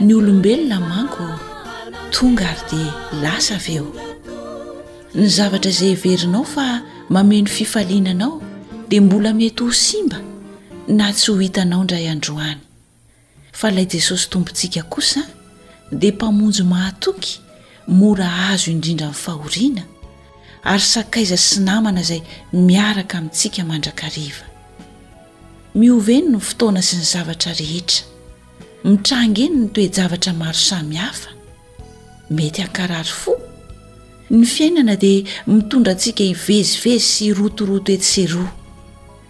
Ny olombelona manko tonga ary dia lasa avy eo. Ny zavatra izay heverinao fa mameno fifaliana anao dia mbola mety ho simba na tsy ho hitanao indray andro any. Fa ilay Jesosy Tompontsika kosa dia Mpamonjy mahatoky mora azo indrindra amin'ny fahoriana ary sakaiza sy namana izay miaraka amintsika mandrakariva. Mihoveny ny fotoana sy ny zavatra rehetra. Mitranga eny ny toe-javatra maro samihafa. Mety hankarary fo. Ny fiainana dia mitondra antsika hivezivezy sy hirotoroto etsy sy eroa.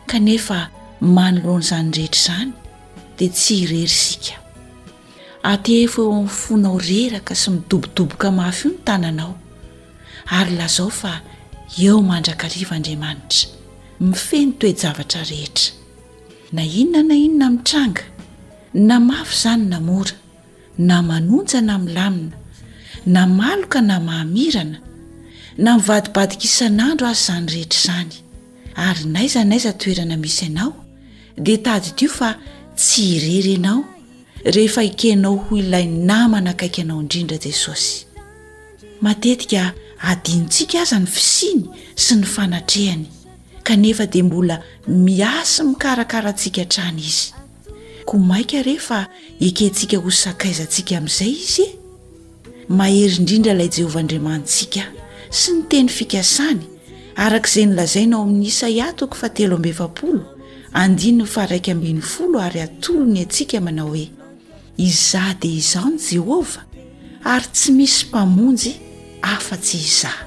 Kanefa manoloana izany rehetra izany dia tsy irery isika. Atehefo eo amin'ny fonao reraka sy midobodoboka mafy io ny tananao, ary lazao fa eo mandrakariva Andriamanitra, mifehy ny toe-javatra rehetra. Na inona na inona mitranga, na mafy izany na mora, na manonja na milamina, na maloka na mahamirana, na mivadibadika isan'andro aza izany rehetra izany, ary n'aiza n'aiza toerana misy anao, dia tadidio fa tsy irery ianao, rehefa ekenao ho ilay namana akaiky anao indrindra Jesosy. Matetika adinontsika aza ny fisiany sy ny fanatrehany. kanefa dia mbola miahy sy mikarakara antsika hatrany izy. Koa mainka re fa ekentsika ho sakaizantsika amin'izay izy e! Mahery indrindra ilay Jehovah Andriamanitsika sy ny teny fikasany, araka izay nolazaina ao amin'ny Isaia toko fahatelo amby efapolo andininy faharaika ambin'ny folo ary atolony antsika manao hoe Izaho dia izaho ny Jehovah ary tsy misy mpamonjy afa-tsy izaho.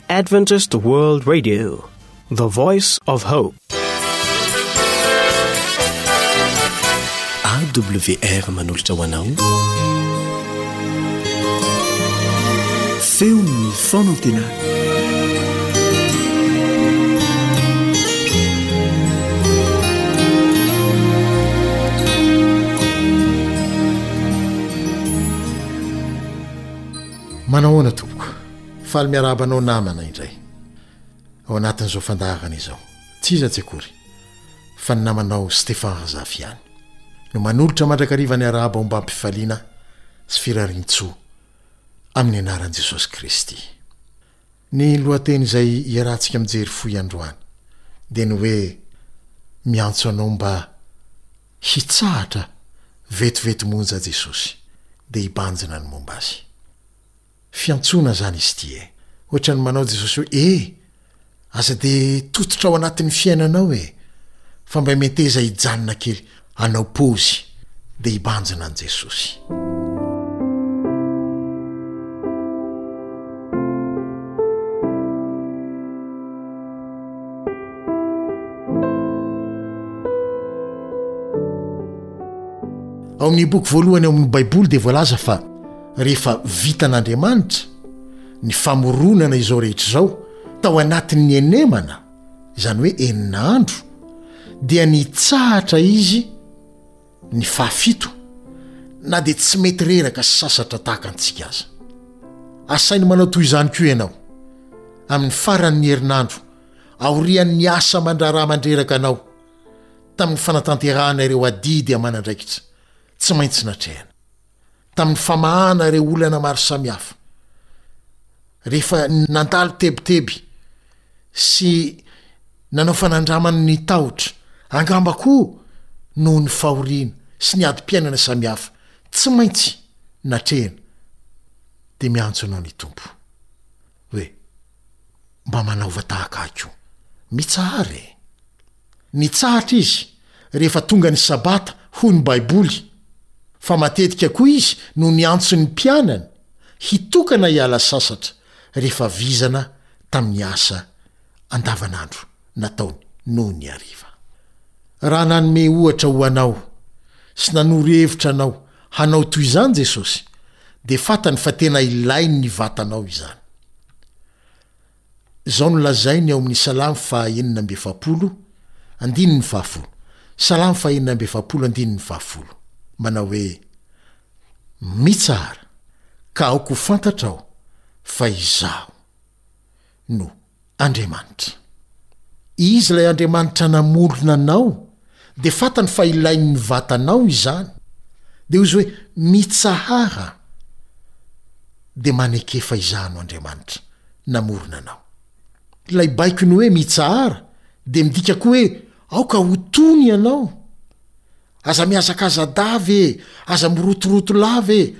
Adventist World Radio, the voice of hope. AWR manolotra ho anao. Feon'ny fonantenana. Manahoana tompoko? Faly miarahaba anao namana indray ao anatin'izao fandaharana izao. Tsy iza tsy akory fa ny namanao Stefan Razafy ihany no manolotra mandrakariva ny arahaba ombam-pifaliana sy firarian-tsoa amin'ny anaran'i Jesosy Kristy. Ny lohateny izay iarahantsika mijery fohy androany dia ny hoe Miantso anao mba hitsahatra vetivety monja Jesosy dia hibanjina ny momba Azy. Fiantsoana izany izy ity e! Ohatran'ny manao Jesosy hoe e! Aza dia tototra ao anatin'ny fiainanao e! Fa mba meteza hijanona kely hanao pause dia hibanjina an'i Jesosy. Ao amin'ny boky voalohany ao amin'ny Baiboly dia voalaza fa Rehefa vitan'Andriamanitra ny famoronana izao rehetra izao tao anatin'ny enemana, izany hoe enina andro, dia nitsahatra izy ny fahafito, na dia tsy mety reraka sy sasatra tahaka antsika aza. Asainy manao toy izany koa ianao, amin'ny faran'ny herinandro, aorian'ny asa aman-draharaha mandreraka anao, tamin'ny fanatanterahana ireo adidy aman'andraikitra tsy maintsy natrehana. tamin'ny famahana ireo olana maro samihafa. Rehefa nandalo tebiteby sy nanao fanandramana ny tahotra, angamba koa noho ny fahoriana sy ny adim-piainana samihafa tsy maintsy natrehina, dia miantso anao ny Tompo. hoe, Mba manaova tahaka ahy koa. Mitsahara e! Nitsahatra izy rehefa tonga ny Sabata, hoy ny Baiboly, fa matetika koa izy no niantso ny mpianany hitokana hiala sasatra rehefa vizana tamin'ny asa andavanandro nataony noho ny hariva. Raha nanome ohatra ho anao sy nanoro hevitra anao Hanao toy izany Jesosy, dia fantany fa tena ilainy ny vatanao izany. Izao no lazainy ao amin'ny Salamo faha enina amby efapolo, andininy fahafolo. Salamo faha enina amby efapolo, andininy fahafolo. Manao hoe, Mitsahara, ka aoka ho fantatrao fa Izaho. no Andriamanitra. Izy ilay Andriamanitra namorona anao dia fantany fa ilain'ny vatanao izany. Dia hozy hoe mitsahara dia maneke fa izaho no Andriamanitra namorona anao. Ilay baikony hoe mitsahara dia midika koa hoe aoka ho tony ianao Aza mihazakaza dava e! Aza mirotoroto lava e!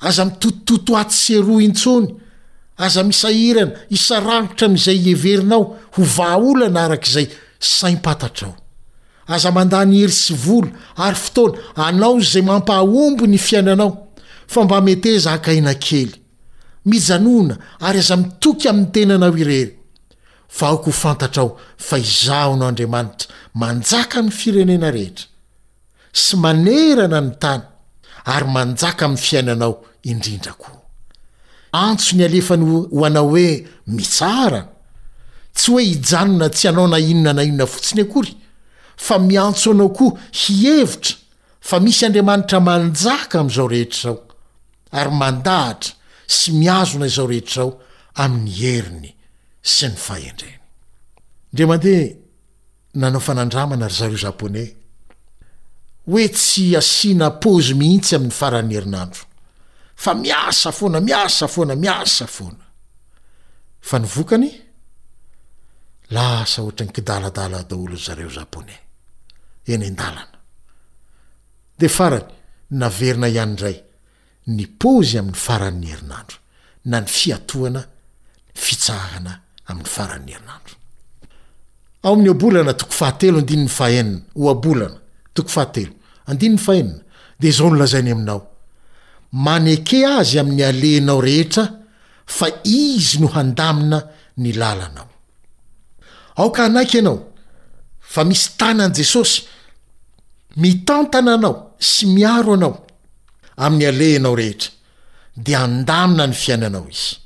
Aza mitotototo atsy sy eroa intsony! Aza misahirana hisarangotra amin'izay heverinao ho vahaolana araka izay saim-pantatrao! Aza mandany hery sy vola ary fotoana anao izay mampahomby ny fiainanao fa mba meteza haka aina kely! Mijanona ary aza mitoky amin'ny tenanao irery! Fa aoka ho fantatrao fa Izaho no Andriamanitra manjaka amin'ny firenena rehetra sy manerana ny tany ary manjaka amin'ny fiainanao indrindra koa. Antso ny alefany ho anao hoe mitsara, tsy hoe hijanona tsy hanao na inona na inona fotsiny akory, fa miantso anao koa hihevitra fa misy Andriamanitra manjaka amin'izao rehetra izao, ary mandahatra sy mihazona izao rehetra izao amin'ny heriny sy ny fahendreny. Dia mandeha nanao fanandramana ry zareo Japoney hoe tsy asiana pause mihitsy amin'ny faran'ny herinandro fa miasa foana, miasa foana, miasa foana. Fa ny vokany? Lasa ohatran'ny kidaladala daholo ry zareo Japoney eny an-dalana. Dia farany, naverina ihany indray ny paozy amin'ny faran'ny herinandro, na ny fiatohana ny fitsahana amin'ny faran'ny herinandro. Ao amin'ny ohabolana toko fahatelo andininy fahenina, ohabolana, toko fahatelo, andininy fahenina, dia izao no lazainy aminao, Maneke azy amin'ny alehinao rehetra fa izy no handamina ny lalanao. Aoka hanaiky ianao fa misy tanan'i Jesosy. Mitantana anao sy miaro anao amin'ny alehanao rehetra, dia handamina ny fiainanao Izy.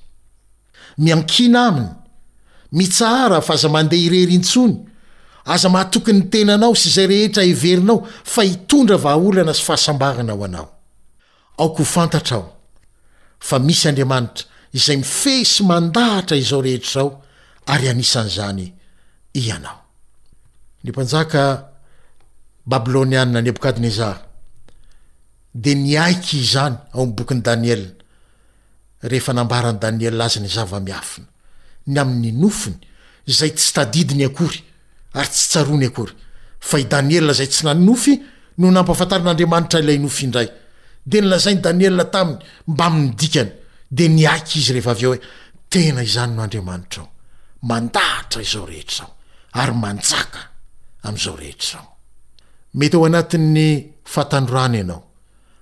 Miankina Aminy, mitsahara fa aza mandeha irery intsony, aza mahatoky ny tenanao sy izay rehetra heverinao fa hitondra vahaolana sy fahasambarana ho anao. Aoka ho fantatra aho fa misy Andriamanitra izay mifehy sy mandahatra izao rehetra izao, ary anisan'izany ianao. Ny mpanjaka babylonianina Nebokadnezara dia niaiky izany ao amin'ny bokin'i Daniela, rehefa nambaran'i Daniela azy ny zava-miafina, ny amin'ny nofony, izay tsy tadidiny akory ary tsy tsaroany akory, fa i Daniela izay tsy nanonofy no nampahafantarin'Andriamanitra ilay nofy indray. Dia nolazain'i Daniela taminy mbamin'ny dikany, dia niaiky izy rehefa avy eo hoe, Tena izany no Andriamanitrao, mandahatra izao rehetra izao, ary manjaka amin'izao rehetra izao. Mety ao anatin'ny fahatandroana ianao.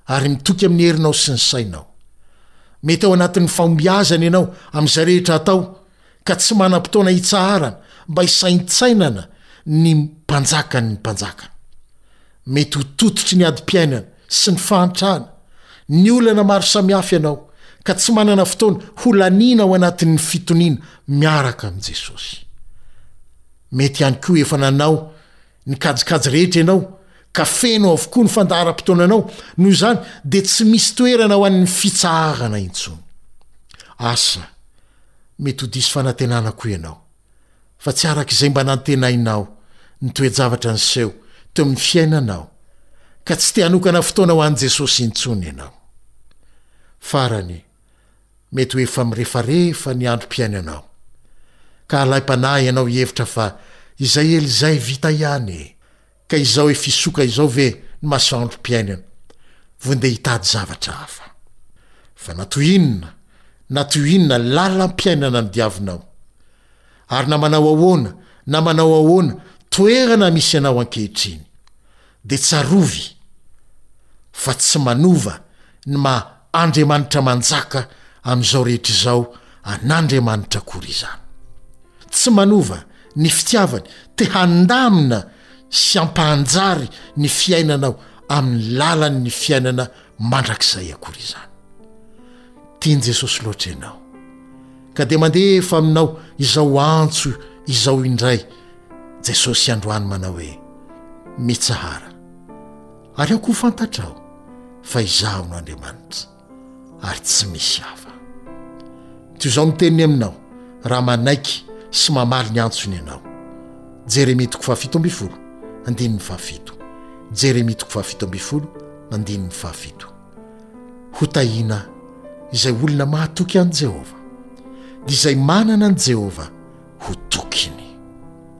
ary mitoky amin'ny herinao sy ny sainao. Mety ao anatin'ny fahombiazana ianao amin'izay rehetra atao, ka tsy manam-potoana hitsaharana mba hisaintsainana ny Mpanjakan'ny mpanjaka. Mety ho tototry ny adim-piainana sy ny fahantrana, ny olana maro samihafa ianao, ka tsy manana fotoana holaniana ao anatin'ny fitoniana miaraka amin'i Jesosy. Mety ihany koa efa nanao Ny kajikajy rehetra ianao ka feno avokoa ny fandaharam-potoananao, noho izany dia tsy misy toerana ho an'ny fitsaharana intsony. Asa, mety ho diso fanantenana koa ianao, fa tsy araka izay mba nantenainao ny toe-javatra niseho teo amin'ny fiainanao, ka tsy te hanokana fotoana ho an'i Jesosy intsony ianao. Farany, Mety ho efa mirefarefa ny androm-piainanao, ka alaim-panahy ianao hihevitra fa izay ela izay vita ihany e! Ka izao e fisoka izao ve ny masoandrom-piainana vao ndeha hitady zavatra hafa? Fa na toy inona na toy inona lalam-piainana no diavinao, ary na manao ahoana na manao ahoana toerana misy anao ankehitriny, dia tsarovy fa tsy manova ny maha Andriamanitra manjaka amin'izao rehetra izao an'Andriamanitra akory izany. Tsy manova ny fitiavany te handamina sy hampahanjary ny fiainanao amin'ny lalan'ny fiainana mandrakizay akory izany. Tian'i Jesosy loatra ianao, ka dia mandefa aminao izao antso izao indray Jesosy androany manao hoe, Mitsahara. Ary ao koa fantatrao fa izaho no Andriamanitra, ary tsy misy hafa. Toy izao miteny aminao, raha manaiky sy mamaly ny antsony ianao. Jeremia toko fahafito ambin'ny folo, andininy fahafito. Jeremia toko fahafito ambin'ny folo, andininy fahafito. Hotahiana izay olona mahatoky an'i Jehovah, dia izay manana an'i Jehovah, ho tokiny.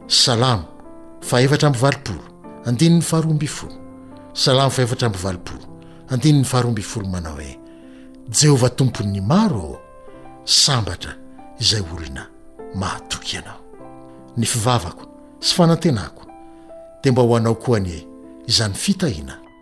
Salamo fahefatra amby valopolo, andininy faharoa ambin'ny folo. Salamo fahefatra amby valopolo, andininy faharoa ambin'ny folo manao hoe, Jehovah Tompon'ny maro ô, sambatra izay olona mahatoky anao. Ny fivavako sy fanantenako dia mba ho anao koa anie izany fitahiana.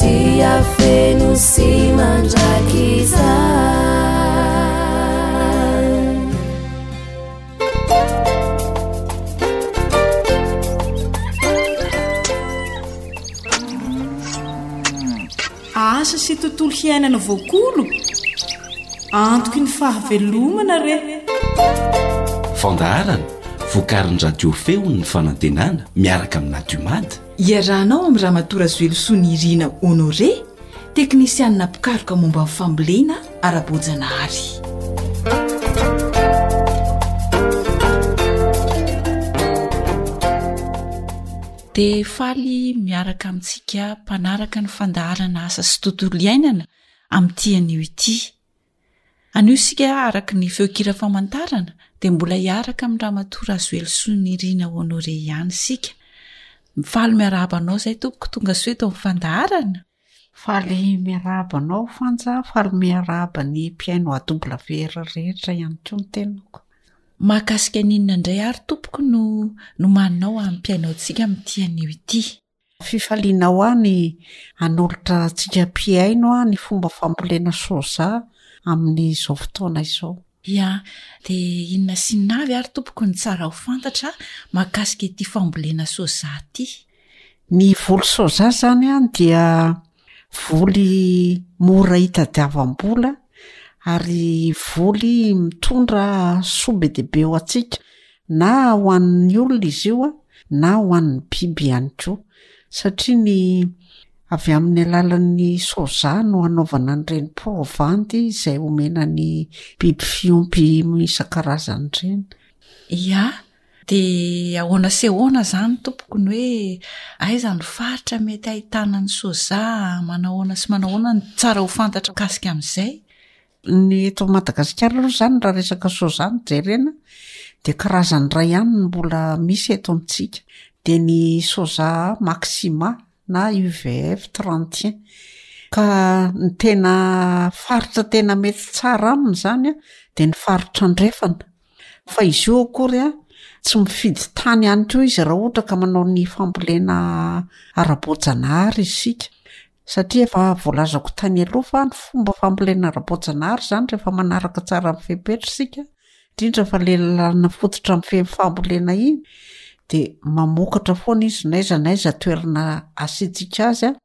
Dia feno sy mandraky Asa sy tontolo hiainana voakolo antoky ny fahavelomana re. Fandaharana vokarin'ny Radio Feon'ny Fanantenana miaraka amin'ny Nadiomad. Iarahanao amin'i Ramatoa Razoelosoa Nirina Honoré, teknisianina mpikaroka momba ny fambolena ara-boajanahary. Dia faly miaraka amintsika mpanaraka ny fandaharana Asa sy Tontolo Iainana amin'ity anio ity Anio isika araka ny feonkira famantarana dia mbola hiaraka amin'i Ramatoa Razoelisoa Nirina Honoré ihany isika. Mifaly miarahaba anao izay tompoko tonga soa eto amin'ny fandaharana. Faly miarahaba anao Fanja, faly miarahaba ny mpihaino AWR rehetra ihany koa ny tenako. Mahakasika an'inona indray ary tompoko no nomaninao hampihainaontsika amin'ity anio ity? Fifaliana ho ahy ny hanolotra antsika mpihaino ny fomba fambolena soja amin'izao fotoana izao. Ya, dia inona sy inona avy ary tompoko no tsara ho fantatra mahakasika ity fambolena soja ity? Ny voly soja izany dia Voly mora hitadiavam-bola ary voly mitondra soa be dia be ho antsika, na ho an'ny olona izy io na ho an'ny biby ihany koa. Satria ny avy amin'ny alalan'ny soja no anaovana an'ireny provanty izay omena ny biby fiompy isan-karazany ireny. Ya, Dia ahoana sy ahoana izany tompoko ny hoe aiza ny faritra mety ahitana ny soja, manahoana sy manahoana no tsara ho fantatra mikasika amin'izay? Ny eto Madagasikara aloha izany raha resaka soja no jerena dia karazany iray ihany no mbola misy eto amintsika dia ny soja maxima na UVF 31 ka ny tena faritra tena mety tsara aminy izany dia ny faritra andrefana Fa izy io akory a, tsy mifidy tany ihany koa izy raha ohatra ka manao ny fambolena ara-boajanahary isika. Satria efa voalazako tany aloha fa ny fomba fambolena ara-boajanahary izany rehefa manaraka tsara ny fepetra isika, indrindra fa ilay lalana fototra mifehy ny fambolena iny dia mamokatra foana izy n'aiza n'aiza toerana asiantsika azy a.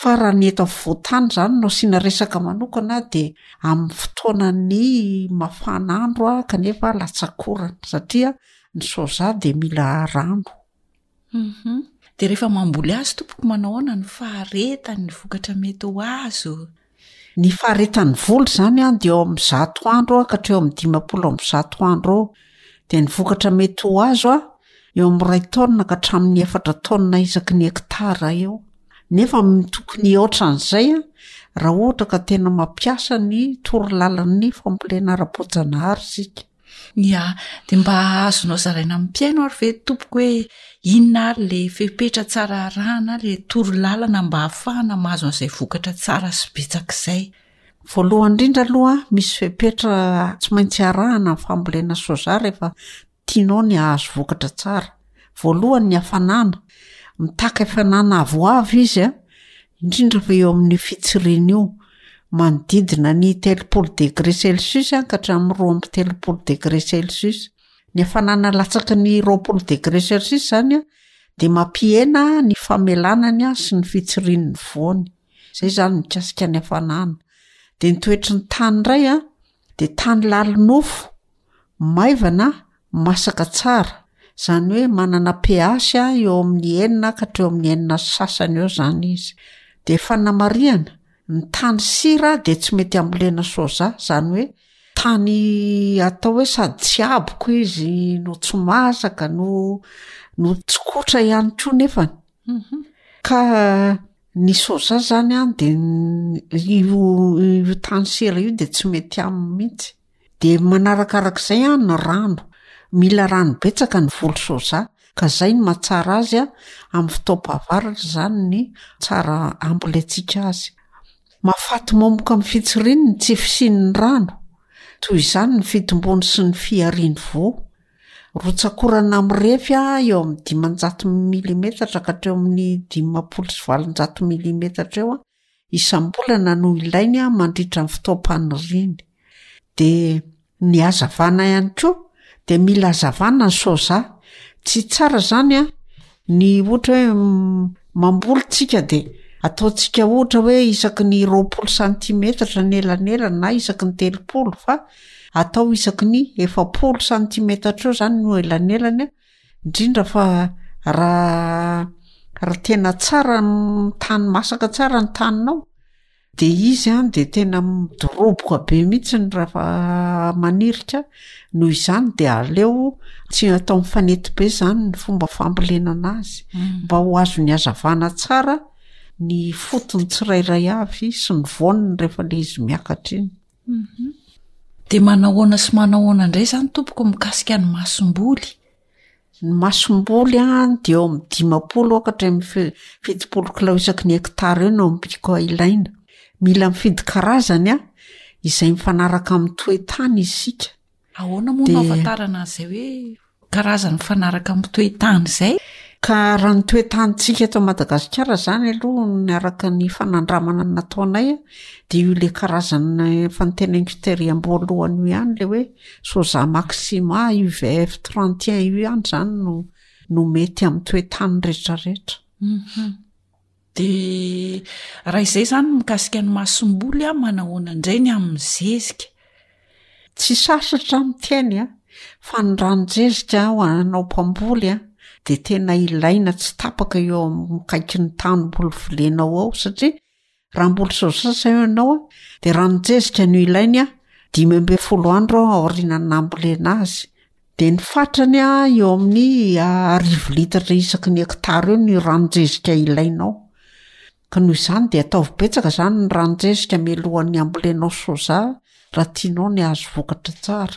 Fa raha ny eto afovoan-tany izany no asiana resaka manokana dia amin'ny fotoanan'ny mafan'andro kanefa latsa-korana satria ny soja dia mila rano. Dia rehefa mamboly azy tompoko manao ahoana ny faharetan'ny vokatra mety ho azo? Ny faharetan'ny vola izany dia eo amin'ny zato andro ka hatreo amin'ny dimampolo amby zato andro eo. Dia ny vokatra mety ho azo, eo amin'ny iray taonina ka hatramin'ny efatra taonina isaky ny hektara eo. Nefa tokony hihoatra an'izay raha ohatra ka tena mampiasa ny torolalany fambolena ara-boajanahary isika. Ia, dia mba azonao zaraina amin'ny mpihaino ary ve tompoko hoe inona ary ilay fepetra tsara arahana, ilay toro lalana mba hahafahana mahazo an'izay vokatra tsara sy betsaka izay? Voalohany indrindra aloha misy fepetra tsy maintsy arahana ny fambolena soja rehefa tianao ny hahazo vokatra tsara. Voalohany ny hafanana, mitaky hafanana avoavo izy indrindra fa eo amin'io fitsirina io, manodidina ny telopolo degre celcius ka hatramin'ny roa amby telopolo degre celcius. Ny hafanana latsaky ny roapolo degre celcius izany dia mampihena ny famelana ny sy ny fitsiriny ny voany. Izay izany mikasika ny hafanana. Dia ny toetry ny tany indray, de tany lalin-nofo, maivana, masaka tsara, zany hoe manana pH eo amin'ny enina ka hatreo amin'ny enina sy sasany eo zany izy. De fanamarihana, ny tany sira de tsy mety hambolena soja, zany hoe tany atao hoe sady tsy haboko izy no tsy masaka no no tsikotra ihany koa nefany ka Ny soja izany an dia io tany sera io dia tsy mety aminy mihitsy. Dia manarakaraka izay an ny rano. Mila rano betsaka ny voly soja ka izay no mahatsara azy an, amin'ny fotoam-pahavaratra izany ny tsara hambolentsika azy. Mahafaty momoka amin'ny fitsiriny ny tsy fisian'ny rano. Toy izany ny fitombony sy ny fiharian'ny voa. Rotsakorana mirefy eo amin'ny dimanjato milimetatra ka hatreo amin'ny dimampolo sy valonjato milimetatra eo isam-bolana no ilainy mandritra ny fotoam-paniriany. Dia ny hazavana ihany koa dia mila hazavana ny soja. Tsy tsara izany Ny ohatra hoe mamboly tsika de ataontsika ohatra hoe isaky ny roapolo santimetatra ny elanelany na isaky ny telopolo fa atao isaky ny efapolo santimetatra eo zany no elanelany a, indrindra fa raha raha tena tsara ny tany masaka tsara ny taninao. De izy a de tena midoroboka be mihitsy ny raha manirika, noho izany de aleo tsy atao mifanety be zany ny fomba fambolena anazy mba ho azon'ny hazavana tsara ny fotony tsirairay avy sy ny voany rehefa le izy miakatra iny. De manao ahoana sy manao ahoana indray zany tompoko mikasika ny masomboly? Ny masomboly dia eo amin'ny dimampolo ka hatramin'ny fitopolo kilao isaky ny hektara eo no ampiako ilaina. Mila mifidy karazany izay mifanaraka amin'ny toe-tany isika. Ahoana moa no ahafantarana an'izay hoe karazany mifanaraka amin'ny toe-tany izay? Ka raha ny toe-tanintsika eto Madagasikara izany aloha ny araka ny fanandramana nataonay dia io ilay karazana efa notenenin'iko tery am-boalohany io ihany ilay hoe. Soja maxima UVF 31 U ihany izany no no mety amin'ny toetany rehetra rehetra. Mhm. Dia raha izay izany mikasika ny masomboly a manahoana indray ny amin'ny zezika? Tsy sasatra amin'ny tiany a fa ny ranon-jezika ho anao mpamboly a dia tena ilaina tsy tapaka eo amin'ny kaiky ny tanimboly volenao ao satria Raha mbola sososy eo ianao, dia raha nijezika no ilainy, dimy ambin'ny folo andro aorianan'ny nambolena azy, dia ny fatrany eo amin'ny arivo litatra isaky ny hektara eo ny ranon-jezika ilainao. Ka noho izany dia ataovy betsaka izany ny ranon-jezika mialohan'ny hambolenao soja raha tianao ny hahazo vokatra tsara.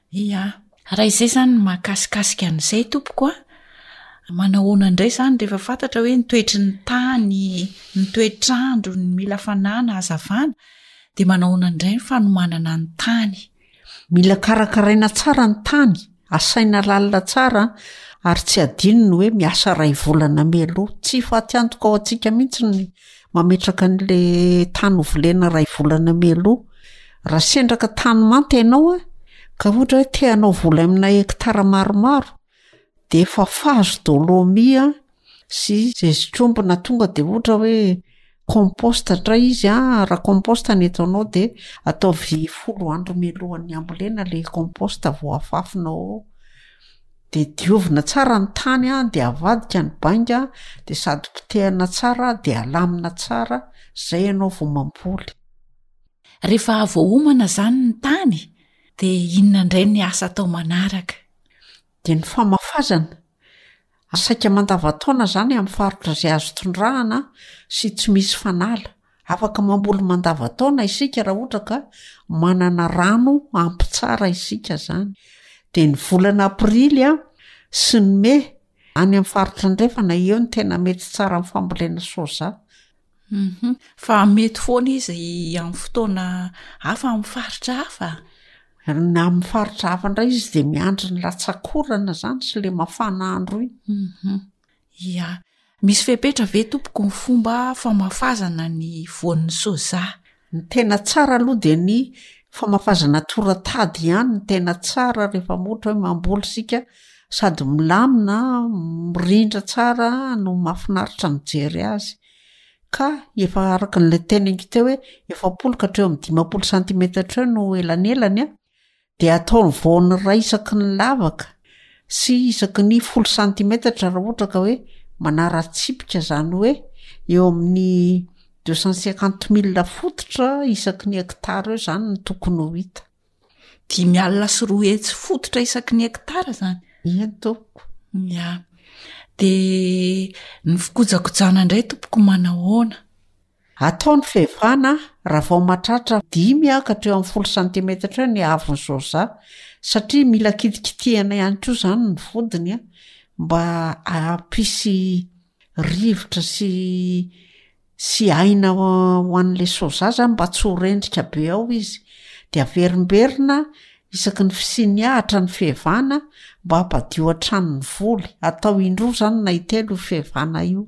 Ia. Raha izay izany no mahakasikasika an'izay tompoko a, manahoana indray izany rehefa fantatra hoe ny toetry ny tany, ny toetr'andro, ny mila fanana, hazavana, dia manahoana indray ny fanomanana ny tany? Mila karakaraina tsara ny tany, asaina lalina tsara ary tsy adino ny hoe miasa iray volana mialoha. Tsy fatiantoka ho antsika mihitsy ny mametraka an'ilay tany hovolena iray volana mialoha, raha sendra ka tany manta ianao a, ka ohatra hoe te hanao voly aminà hectare maromaro dia efa phase de loamy a sy zay zotrombina tonga dia ohatra hoe compost ndray izy a, raha compost no ataonao dia ataovy folo andro mialohan'ny hambolena ilay compost vao afafina ao. dia diovina tsara ny tany an dia avadika ny bainga an dia sady potehina tsara an dia alamina tsara zay ianao vao mamboly. Rehefa voaomana zany ny tany dia inona indray ny asa atao manaraka? Dia ny famafazana, saika mandavataona zany amin'ny faritra zay azo tondrahana sy tsy misy fanala. Afaka mamboly mandavataona isika raha ohatra ka manana rano ampy tsara isika izany. Dia ny volana aprily sy ny mey any amin'ny faritra andrefana eo no tena mety tsara amin'ny fambolena soja. Fa mety foana izy amin'ny fotoana hafa amin'ny faritra hafa? Ny amin'ny faritra hafa indray izy dia miandry ny latsakorana izany sy ilay mafana andro iny. Ia. Misy fepetra ve tompoko ny fomba famafazana ny voan'ny soja? Ny tena tsara aloha dia ny famafazana tora-tady ihany no tena tsara rehefa moa ohatra hoe mamboly isika sady milamina mirindra tsara no mahafinaritra ny mijery azy ka efa araka ilay teniko teo hoe efapolo ka hatreo amin'ny dimampolo santimetatra eo no elanelany dia ataony voany iray isaky ny lavaka sy isaky ny folo santimetatra raha ohatra ka hoe manara-tsipika izany hoe eo amin'ny deux cent cinquante milles fototra isaky ny hectare eo izany no tokony ho hita. Dimy alina sy roa hetsy fototra isaky ny hectare izany? Eny tompoko. Ya. Dia ny fikojakojana indray tompoko manahoana? Atao ny fihevana raha vao mahatratra dimy ka hatreo amin'ny folo santimetatra eo ny haavon'ny soja satria mila kitikitihana ihany koa izany ny vodiny mba hampisy rivotra sy sy aina ho an'ilay soja izany mba tsy ho rendrika be ao izy. Dia averimberina isaky ny fisian'ny ahitra ny fihevana mba hampadio hatrany ny voly. Atao indroa izany na intelo io fihevana io.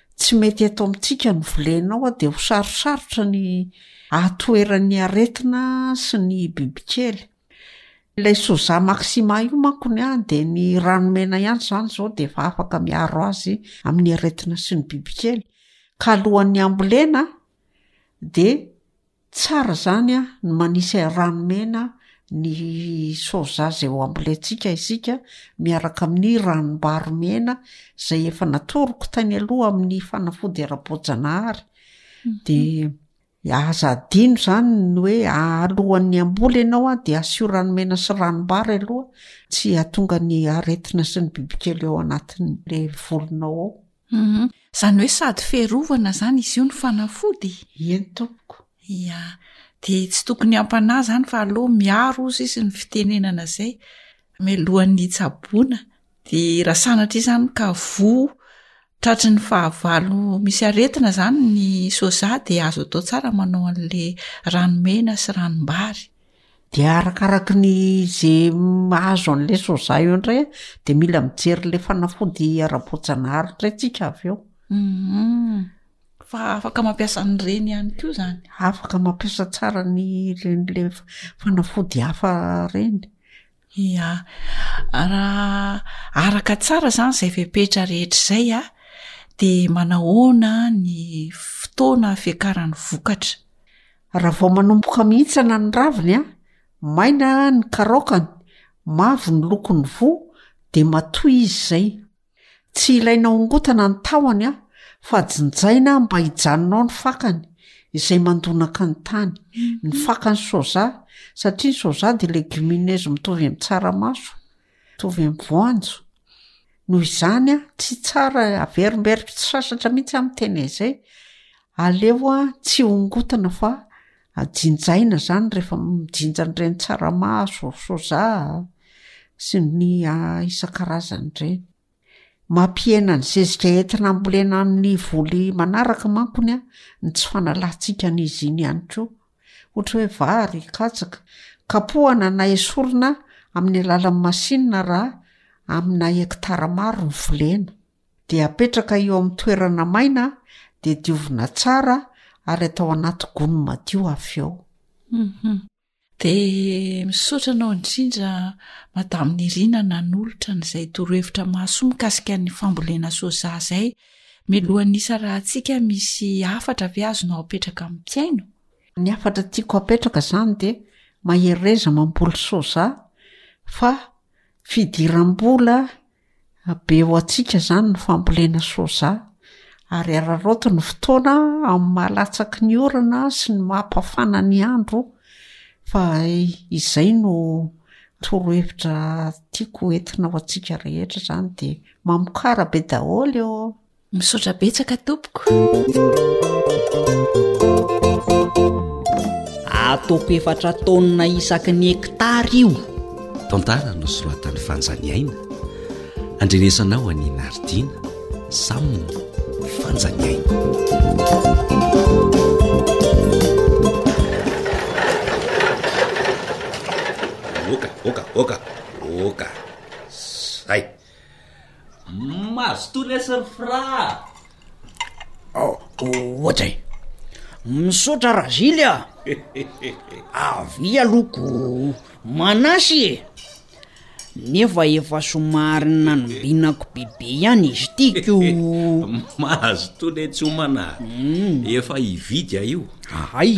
Tsy mety eto amintsika ny volenao a, dia ho sarosarotra ny ahatoheran'ny aretina sy ny bibikely. Ilay Soja Maxima io manko ny ahy dia ny rano mena ihany izany izao dia efa afaka miaro azy amin'ny aretina sy ny bibikely, ka alohan'ny hambolena dia tsara zany ny manisy rano mena ny soja zay ho ambolentsika isika miaraka amin'ny ranom-bary mena zay efa natoroko tany aloha amin'ny fanafody ara-boajanahary dia aza adino zany ny hoe alohan'ny amboly ianao a dia asio rano mena sy ranom-bary aloha tsy atonga ny aretina sy ny bibikely ao anatin'le volonao ao Humm. Izany hoe sady fiarovana izany izy io no fanafody? Eny tompoko. Ia. Dia tsy tokony hampanahy izany fa aleo miaro hozy izy ny fitenenana izay mialohan'ny hitsaboana. Dia raha sanatria izany ka voa tratry ny fahavalo misy aretina izany ny soja dia azo atao tsara manao an'ilay rano mena sy ranom-bary. De arakaraky ny ze mahazo an'le soja eo ndray a, de mila mijery le fanafody ara-boajanahary ndray tsika avy eo. Fa afaka mampiasa an'ireny ihany ko zany? Afaka mampiasa tsara ny ireny le fanafody hafa ireny. Ia. Raha araka tsara izany izay fepetra rehetra izay dia manahoana ny fotoana fiakaran'ny vokatra? Raha vao manomboka mihintsana ny raviny, maina ny karaokany, mavo ny lokon'ny voa dia matoy izy izay. Tsy ilaina hongotana ny tahony aho fa jinjaina aho mba hijanona ao ny fakany izay mandonaka ny tany. Ny fakan'ny soja, satria ny soja dia legumineuse mitovy amin'ny tsaramaso, mitovy amin'ny voanjo. Noho izany, tsy tsara, averimberiko tsy sasatra mihitsy aho miteny an'izay. Aleo tsy hongotana fa Ajinjaina izany rehefa mijinja an'ireny tsaramaso, soja sy ny isan-karazany ireny. Mampihena ny zezika entina hambolena amin'ny voly manaraka manko ny tsy fanalantsika an'izy iny ihany koa. Ohatra hoe vary, katsaka. Kapohana na esorina amin'ny alalan'ny masinina raha amina hektara maro ny volena. dia apetraka eo amin'ny toerana maina dia diovina tsara ary atao anaty gony madio avy eo. Mhm. Dia misaotra anao indrindra Madame Nirina nanolotra an'izay torohevitra mahasoa mikasika ny fambolena soja izay. Mialohan'ny hisarahantsika misy hafatra ve azonao apetraka amin'ny mpihaino? Ny hafatra tiako hapetraka izany dia mahereza mamboly soja fa fidiram-bola Be ho antsika izany ny fambolena soja, ary araraoty ny fotoana amin'ny maha latsaky ny orana sy ny maha mpafana ny andro fa izay no torohevitra tiako ho entina ho antsika rehetra izany dia mamokara be daholo eo. Misaotra betsaka tompoko. Atoko efatra taonina isaky ny hectare io. Tantara no soratan'i Fanjaniaina. Andrenesanao an'i Nardina, Sam, Fanjaniaina. Oka, oka, oka, oka. Zay. Mazotoa lesy ry Fra a! Ohatra e! Misaotra Razily a! Avia aloha ko manasy e! Nefa efa somary nanombinako bebe ihany izy ity ko! Mazotoa letsy homana a! Efa hividy aho io! Hay!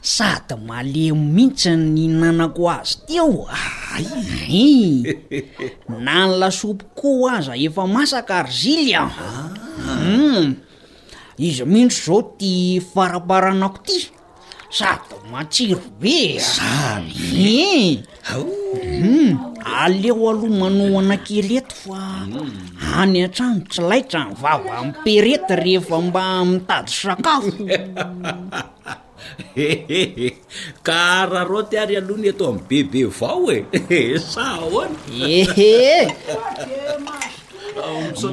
Sady malemy mintsy ny nihinanako azy teo aii! Na ny lasopy koa aza efa masaka ry zily a! Humm! Izy mintsy zao ty faraparanako ty! Sady matsiro be a! Zany ee! Aleo aloha manohana kely eto fa any an-trano tsy laitra ny vava miperety rehefa mba mitady sakafo! Hehehe! Ka hararaoty ary aloha ny eto amin'ny bebe vao e! Sa ahoana? Ehehe!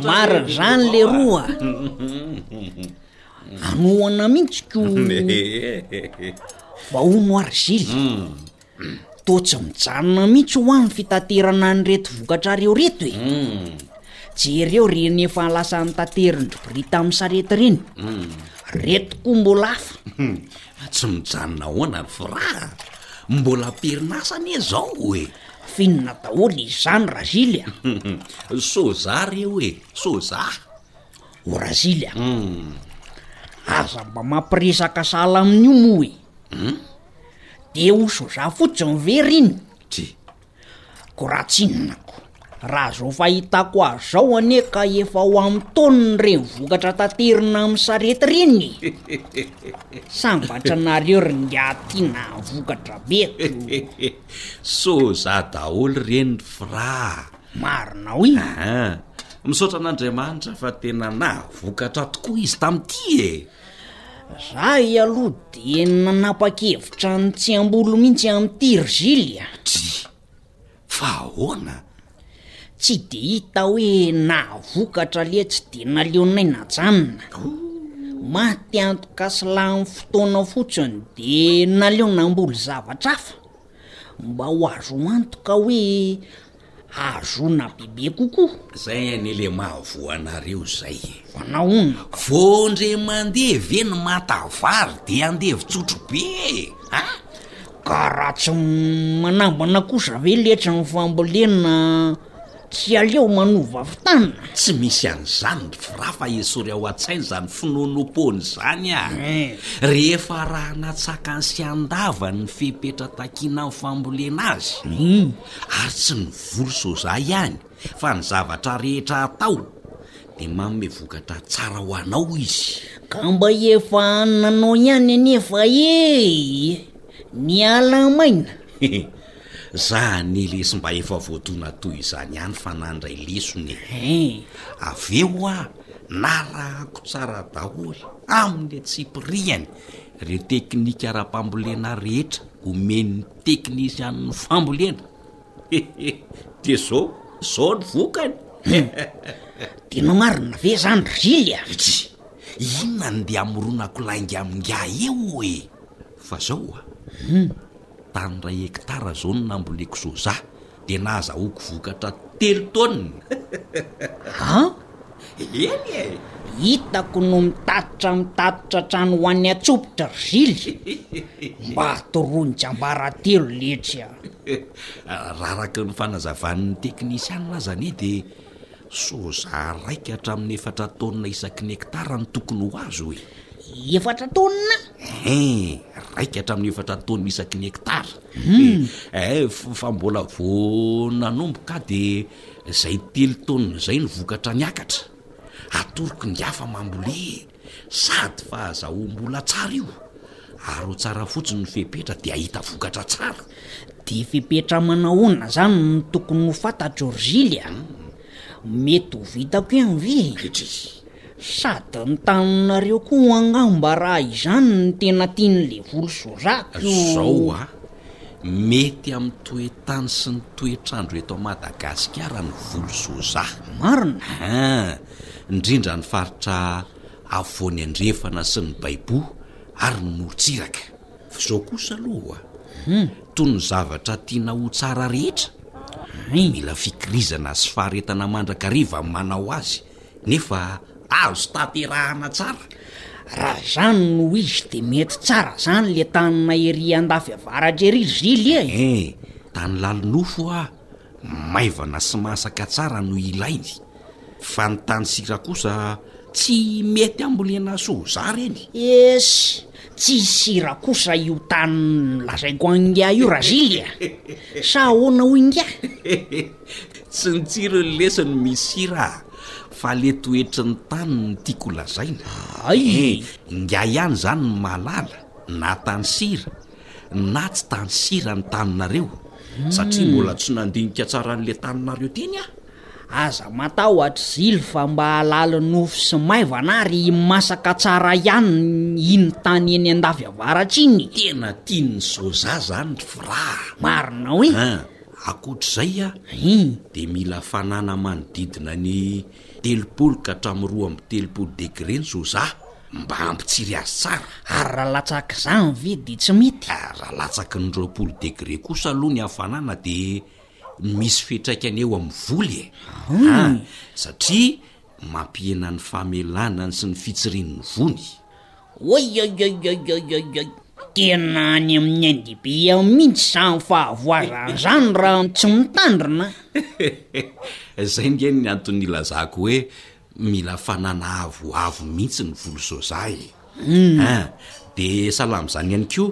Marina izany leroa a! Anohana mihitsy ko! Ehehe! Vao hono ary zila! Toa tsy mijanona mihitsy hoa ny fitaterana an'ireto vokatrareo reto e hmm. Jereo reny efa lasa nitaterin-dry brita amin'ny sarety reny hmm. Reto koa mbola hafa hmm. Tsy mijanona hoana ny firaha Mbola am-perinasa anie izao e Finina daholo izany Razily a Soza reo e Soza O Razily a Aza mba mampiresaka sahala amin'io moa e de ho soja fotsiny ve ry iny try ko raha tsinonako raha zao fahitako azy zao anie ka efa ho am taoniny reny vokatra taterina am sarety reny e sambatra nareo ry ngah tiana vokatra be ko soja daholo reny ry fra marina hoy misaotra an'andriamanitra fa tena navokatra tokoa izy tamty e Za i aloha dia nanapa-kevitra ny tsy hamboly mihitsy amin'ity ry Zily a! Dry! Fa ahoana? Tsy dia hita hoe nahavokatra letsy dia naleonay najanona. Maty antoka sy lany fotoana fotsiny dia naleo namboly zavatra hafa. Mba ho azo antoka hoe ahazoana bebe kokoa. Zay anie le mahavoa anareo zay e! Nahoana? Vao ndre mandeha ve ny mata vary de andevo tsotro be e! A! Ka raha tsy manambana kosa ve letra ny fambolena? Tsy aleo manova fitana? Tsy misy an'izany ry Fra fa esory ao an-tsaina izany finoanoam-poana izany a! Rehefa arahana tsakany sy andavany ny fepetra takiana amin'ny fambolena azy. Ary tsy ny voly soja ihany fa ny zavatra rehetra atao dia manome vokatra tsara ho anao izy. Ka mba efa ananao ihany anefa ee! Miala maina! Za anie lesy mba efa voadona toy izany ihany fa nandray lesony hein! avy eo hoa narahako tsara daholo amin'ny antsipiriany ireo teknika ara-pambolena rehetra omen'ny teknisianin'ny fambolena hehe dia izao izao ny vokany Dia nomarina ve izany ry Zily a? Ry Tsy, inona no dia amoronako lainga amin'ingahy eo e! Fa izao hoa, Tany iray hekitara izao no namboleko soja, dia nahazahoako vokatra telo tonnes. An? Eny e! Hitako no mitatitra mitatitra hatrany ho any Antsopitra ry Zily. Mba toroy tsiambaratelo leitsy a! Raraky ny fanazavan'ny teknisianina aza anie dia Soja raika hatramin'ny efatra taonina isaky ny hektara no tokony ho azo e! Efatra taonina? Hein, raika hatramin'ny efatra taonina isaky ny hektara. Hum. Eh, fa mbola vao nanomboka aho dia izay telo taonina izay no vokatra niakatra. Atoroko ny hafa mambolea e! Sady fa aza ho mbola tsara io. Aro tsara fotsiny ny fepetra dia hahita vokatra tsara. Dia fepetra manahoana izany no tokony ho fantatro ry Zily a? Mety ho vitako ihany ve? Hedrey. Sady ny tananareo koa angamba raha izany no tena tian'ilay volo soja ko. Izao a, mety amin'ny toe-tany sy ny toetr'andro eto Madagasikara ny volo soja. Marina? An, indrindra ny faritra Afovoany Andrefana sy ny Baibo ary ny morontsiraka. F'izao kosa aloha, toy ny zavatra tiana ho tsara rehetra, mila fikirizana sy faharetana mandrakariva ny manao azy, nefa azo tanterahana tsara. Raha izany no izy dia mety tsara izany le tanana ery andafy avaratra ery ry Zily e! Eeh, tany lalinofo aa, maivana sy masaka tsara no ilainy. Fa ny tany sira kosa tsy mety ambolena soja re ny. Esy, tsy sira kosa io tany nolazaiko an'i Ingahy io Razily a! Sa ahoana hoy Ingahy? Tsy ny tsiro ny lesy no misy sira a! Fa le toetry ny tany no tiako lazaina. Hay! Ingahy ihany izany no mahalala na tany sira na tsy tany sira ny taninareo satria mbola tsy nandinika tsara an'le taninareo teny aho. Aza matahotra zily fa mba halaly nofo sy maivana ary masaka tsara ihany iny tany eny andafy avaratra iny. Tena tian'ny soja zany ry fraa. Marina hoe? Hein, akoatr'izay a, dia mila fanana manodidina ny telopolo ka hatramin'ny roa amby telopolo degré ny soja mba hampitsiry azy tsara. Ary raha latsak'izany ve dia tsy mety? Raha latsaky ny roapolo degré kosa aloha ny hafanana dia. Misy fiatraikany eo amin'ny voly e! Aa! satria mampihena ny famelanany sy ny fitsirian'ny vony. Oioioioioioioioioi! Tena any amin'ny NDB ao mihitsy izany fahavoazana izany raha ny tsy mitandrina a! Izay ange ny antony ilazako hoe mila fanana avoavo mihitsy ny voly soja e! Aa! dia sahala amin'izany ihany koa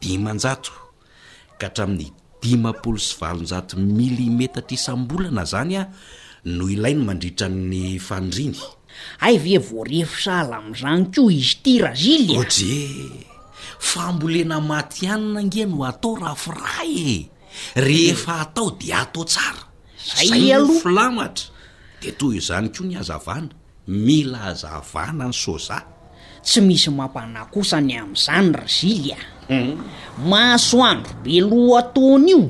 dimanjato ka hatramin'ny dimampolo sy valonjato milimetatra isam-bolana izany no ilainy mandritra ny faniriany. Hay ve voarevo sahala amin'izany koa izy ity Razily a! Odry e! Fambolena matihanina ange no atao Raforaha e! Rehefa atao dia atao tsara! Izay no filamatra! Dia toy izany koa ny hazavana. Mila hazavana ny soja. Tsy misy mampanahy kosa ny amin'izany ry Zily a! Masoandro be lohataona io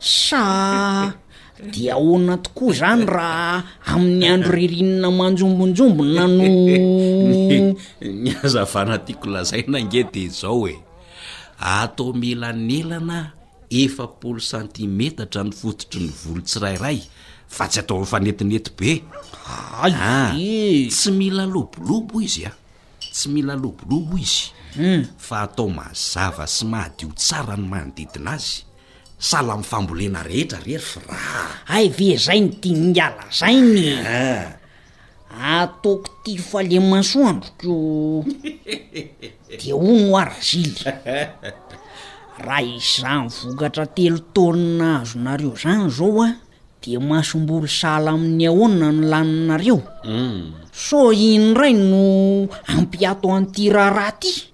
sa dia ahoana tokoa izany raha amin'ny andro ririnina manjombonjombona no. Ny hazavana tiako lazaina ange dia izao e, ato milanelana Efapolo santimetatra ny fototry ny volo tsirairay fa tsy atao mifanetinety be a! Tsy mila lobolobo izy a! Tsy mila lobolobo izy fa atao mazava sy madio tsara ny manodidina azy. Sahala amin'ny fambolena rehetra re f'ra! Hay ve izay no tian'i Ngah lazaina e! Ataoko tifa le masoandroko de hono hoa razily raha izany vokatra telo taonina azonareo zany zao a de masomboly sahala amin'ny ahoana no laninareo? Sao iny ndray no hampiato an'ity raharaha ty?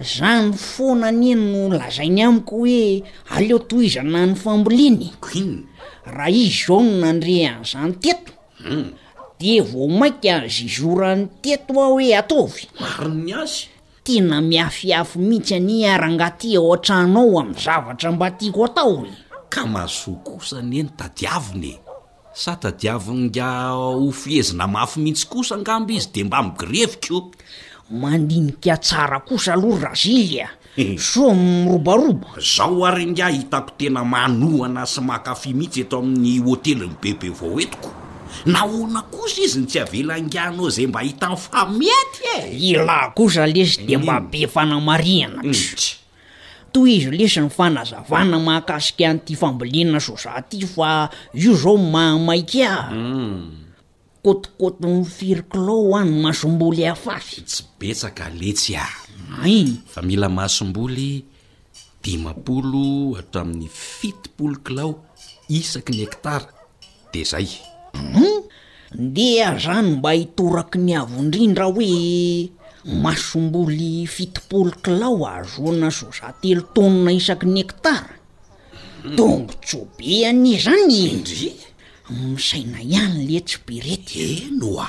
Zany foana anie no lazainy amiko hoe aleo tohizana ny fambolena e. Queen. Raha izy izao no nandre an'izany teto Hum. dia vao mainka zizorany teto aho hoe ataovy. Marina ny azy. Tena miafiafy mihitsy anie rangahy ty ao an-trano ao amin'ny zavatra mba tiako atao e. Ka mahasoa kosa anie ny tadiavina e. Sa tadiavin'ingahy ho fehezina mafy mihitsy kosa angamba izy dia mba migirevika o! Mandinika tsara kosa aloha Razily a! Soa mirobaroba! Zao ary ingahy hitako tena manohana sy mankafy mihitsy eto amin'ny hotelin'i Bebe vao entiko. Nahoana kosa izy no tsy avela ingahy hanao izay mba hitany fa mety e! Ialahy kosa lesy dia mba be fanamarihana. Tohizo lesy ny fanazavana mahakasika an'ity fambolena soja ity fa io zao no mahamaika ahy. Kotikotin'ny firy kilao hoa ny masomboly afafy? Tsy betsaka letsy a! Maina. Fa mila masomboly dimampolo hatramin'ny fitopolo kilao isaky ny hektara de zay. Hum! Ndeha zany mba hitoraky ny avo indrindra hoe masomboly fitopolo kilao ahazoana soja telo taonina isaky ny hectare? Tombotsoa be anie zany e! Ndry! Misaina ihany letsy Berety e! Eny oa!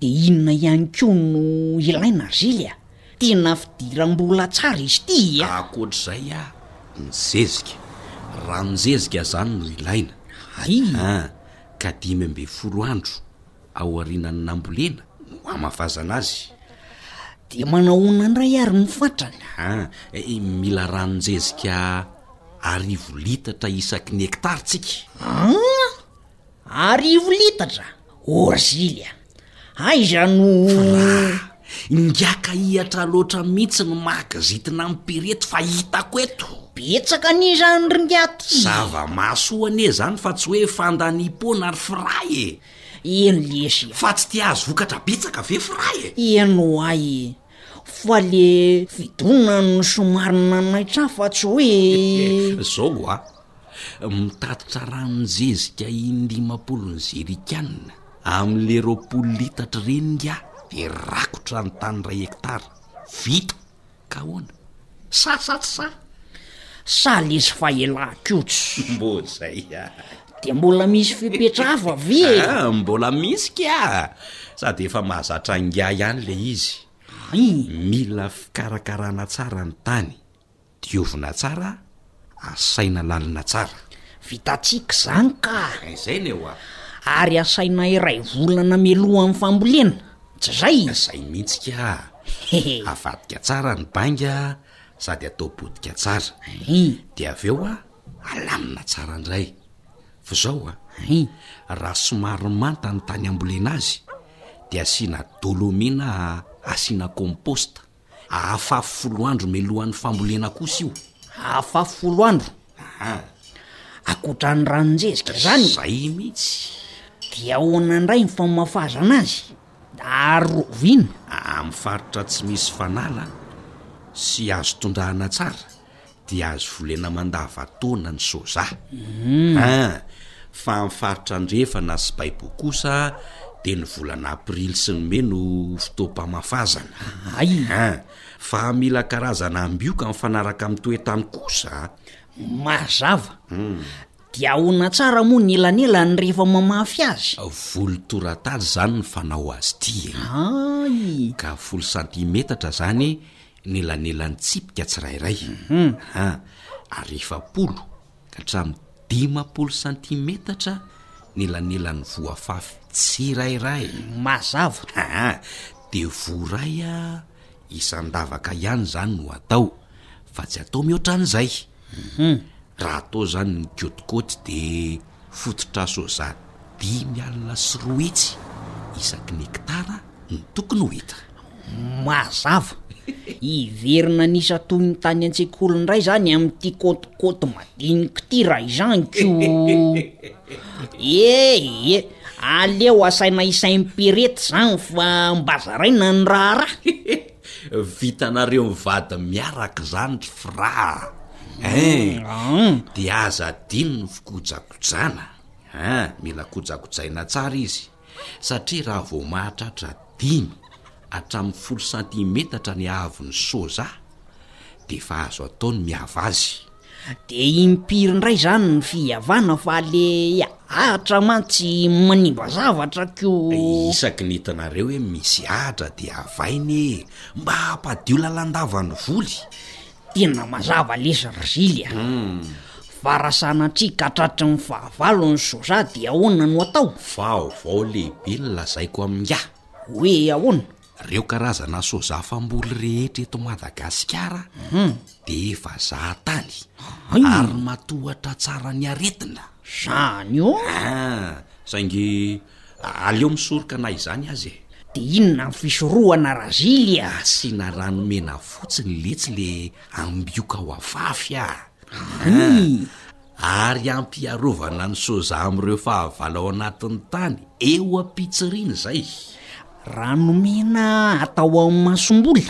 De inona ihany koa no ilaina Zily a? Tena fidiram-bola tsara izy ity e! Ankoatr'izay ah, ny zezika. Ranon-jezika izany no ilaina. Hay! Ah, ka dimy ambin'ny folo andro aorianan'ny nambolena no hamafazana azy. Dia manahoana indray ary ny fatrany? Ah, mila ranon-jezika arivo litatra isaky ny hekitara tsika. Ah! Arivo litatra, Orzilia. Aiza no. Frah, ingiaka hihatra loatra mihitsy ny mahakizitina ampireto fa hitako eto. Betsaka anie izany ry ngiaty. Zava-mahasoa anie izany fa tsy hoe fandaniam-poana ry Frah e. Eny lesy. Fa tsy te hahazo vokatra betsaka ve Frah e? Eny oay e. Fa le fidonana no somary nanaitra ahy fa tsy hoe. Zao oa. mitatitra ranon'ny zezika in-dimampolo ny zerikanina, amin'ilay roapolo litatr ireny ingahy dia rakotra ny tany iray hektara. Vita! Ka ahoana? Sahy sa tsy sahy? Sa lesy fahelan-kotso? Mbô izay ihany. Dia mbola misy fepetra hafa ve e? Ah, mbola misy ka! Sady efa mahazatra ingahy ihany ilay izy. Ay! Mila fikarakarana tsara ny tany. Diovina tsara, asaina lalina tsara. Vitantsika izany ka! Izay ny eo ah! Ary asaina iray volana mialohan'ny fambolena, tsy izay? Izay mihitsy ka! Avadika tsara ny bainga sady atao potika tsara. Dia avy eo alamina tsara indray. Fa izao an! Raha somary manta ny tany ambolena azy dia asiana dolomie na asiana compost. Ahafafy folo andro melohan'ny fambolena kosa io. Ahafafy folo andro? Aha. Akoatran'ny ranon-jezika izany? Izay mihitsy. Dia ahoana indray ny famafazana azy? Ary rovina? Amin'ny faritra tsy misy fanala sy azo tondrahana tsara. dia azo volena mandava-taona ny soja. An! Fa amin'ny faritra andrefana sy baibo kosa dia ny volana aprily sy ny mey no fotoam-pamafazana. Hay! An! Fa mila karazana ambioka mifanaraka amin'ny toe-tany kosa. Mazava. Dia ahoana tsara moa ny elanelany rehefa mamafy azy? Volo torataly izany ny fanao azy ity e. Hay! Ka folo santimetatra izany ny elanelan-tsipika tsirairay, ary efapolo ka hatramin'ny dimampolo santimetatra ny elanelan'ny voafafy tsirairay. Mazava. Dia voaray isan-davaka ihany izany no atao, fa tsy atao mihoatra an'izay. Hum, raha toa zany ny côte côte dia fototra soja dimy alina sy roa hetsy isaky ny hectare no tokony ho hita. Mazava. Hiverina ny isa toy ny tany an-tsekoly indray izany amin'ity côte côte madinika ity raha izany koh! Ee, aleo asaina isaim-pirety izany fa mba zaraina ny raharaha. Vitanareo mivady miaraka izany ry Fra a! Hein! Dia aza adino ny fikojakojana hein! Mila kojakojaina tsara izy satria raha vao mahatratra dimy hatramin'ny folo santimetatra ny haavon'ny soja dia efa azo atao ny miava azy. De impiry ndray zany ny fihavana fa le Atra mantsy manimba zavatra ko. Isaky ny hitanareo hoe misy Atra de havainy e, mba hampadio lalandava ny voly. Tena mazava lesy ry Zily a. Fa raha sanatria ka tratry ny fahavalo ny soja de ahoana no atao? Vaovao lehibe ny lazaiko amin'ingahy. Hoe ahoana? Reo karazana soja famboly rehetra eto Madagasikara de efa zahatany ary matohatra tsara ny aretina. Zany o! Ah! Saingy aleo misoroka na izany aza e! De inona ny fisorohana Razily a! Asiana rano mena fotsiny letsy le ambioka ao afafy a! Anii! ary hampiarovana ny soja amin'ireo fahavalo ao anatin'ny tany eo am-pitsiriana izay. Raha nomena atao amin'ny masomboly,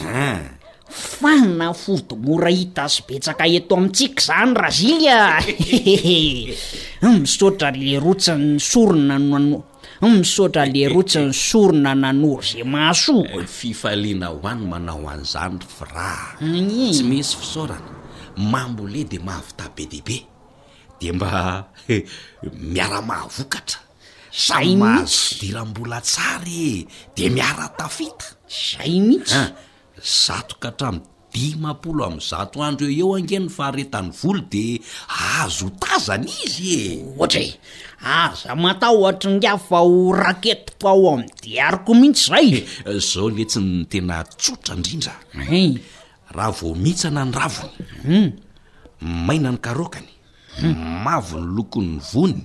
fanafody mora hita sy betsaka eto amintsika izany Razilia e! Misaotra leroa tsy ny sorona no Humm misaotra lerotsy ny sorona nanoro ze maso o. Ny fifaliana ho an manao an'izany ry Fra a. Tsy misy fisaorana, mambolé dia mahavità be dia be. Dia mba miara mahavokatra. Samy mahazo fidiram-bola tsara e. Dia miara tafita. Zay mihitsy. zato ka hatramin'ny dimampolo amby zato andro eo eo ange ny faharetan'ny volo de azo ho tazana izy e! Ohatra e! Aza matahotra ingahy fa ho raketiko ao amin'ny diariko mihitsy izay e! Zao letsy ny tena tsotra indrindra, raha vao mihintsana ny raviny, maina ny karaokany, mavo ny lokon'ny voany,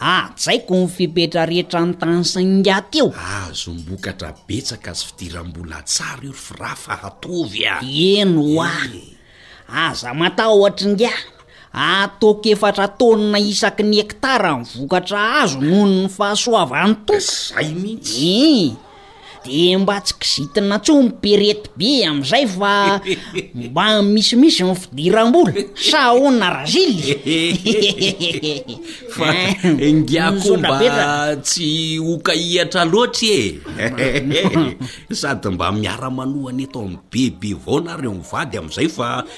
Hajaiko ny fepetra rehetra an-tany sy an-gaty eo. Azom-bokatra betsaka sy fidiram-bola tsara io ry Fra fa hatoavy a! Eny hoa! Aza matahotra ingahy, ataoko efatra taonina isaky ny hektara ny vokatra azo noho ny fahasoavan'ny Tompo. Izay mihitsy! Ii! de mba tsy kizitina tsony perety be amizay fa mba misimisy ny fidirambola sa ahoana razily fa ngiako mba tsy hokahihatra loatra e sady mba miara-manohana eto amin'ny bebe vao nareo mivady amizay fa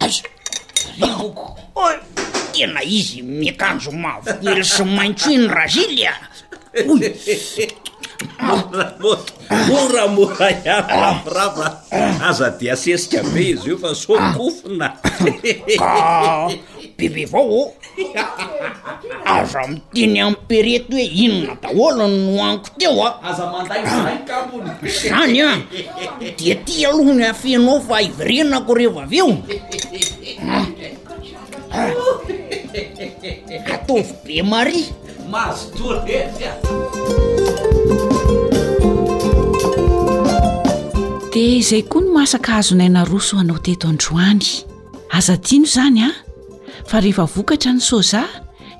Aiza ry aoko? Oy, tena izy miakanjo mavokely sy maitso iny Razily a! Oy! Moramora, moramora ihany ravorava. Aza dia sesika be izy io fa soa kofona. Ka bebe vao ô! Aza miteny ampereto hoe inona daholo ny nohaniko teo a. Aza manday zahay kambony. Zany an! Dia ty aloha ny afenao fa hiverenako reva avy eo. Ataovy be mari. Mazotoa rery a. Dia izay koa no masaka azonay naroso ho anao teto androany. Aza adino izany an! Fa rehefa vokatra ny soja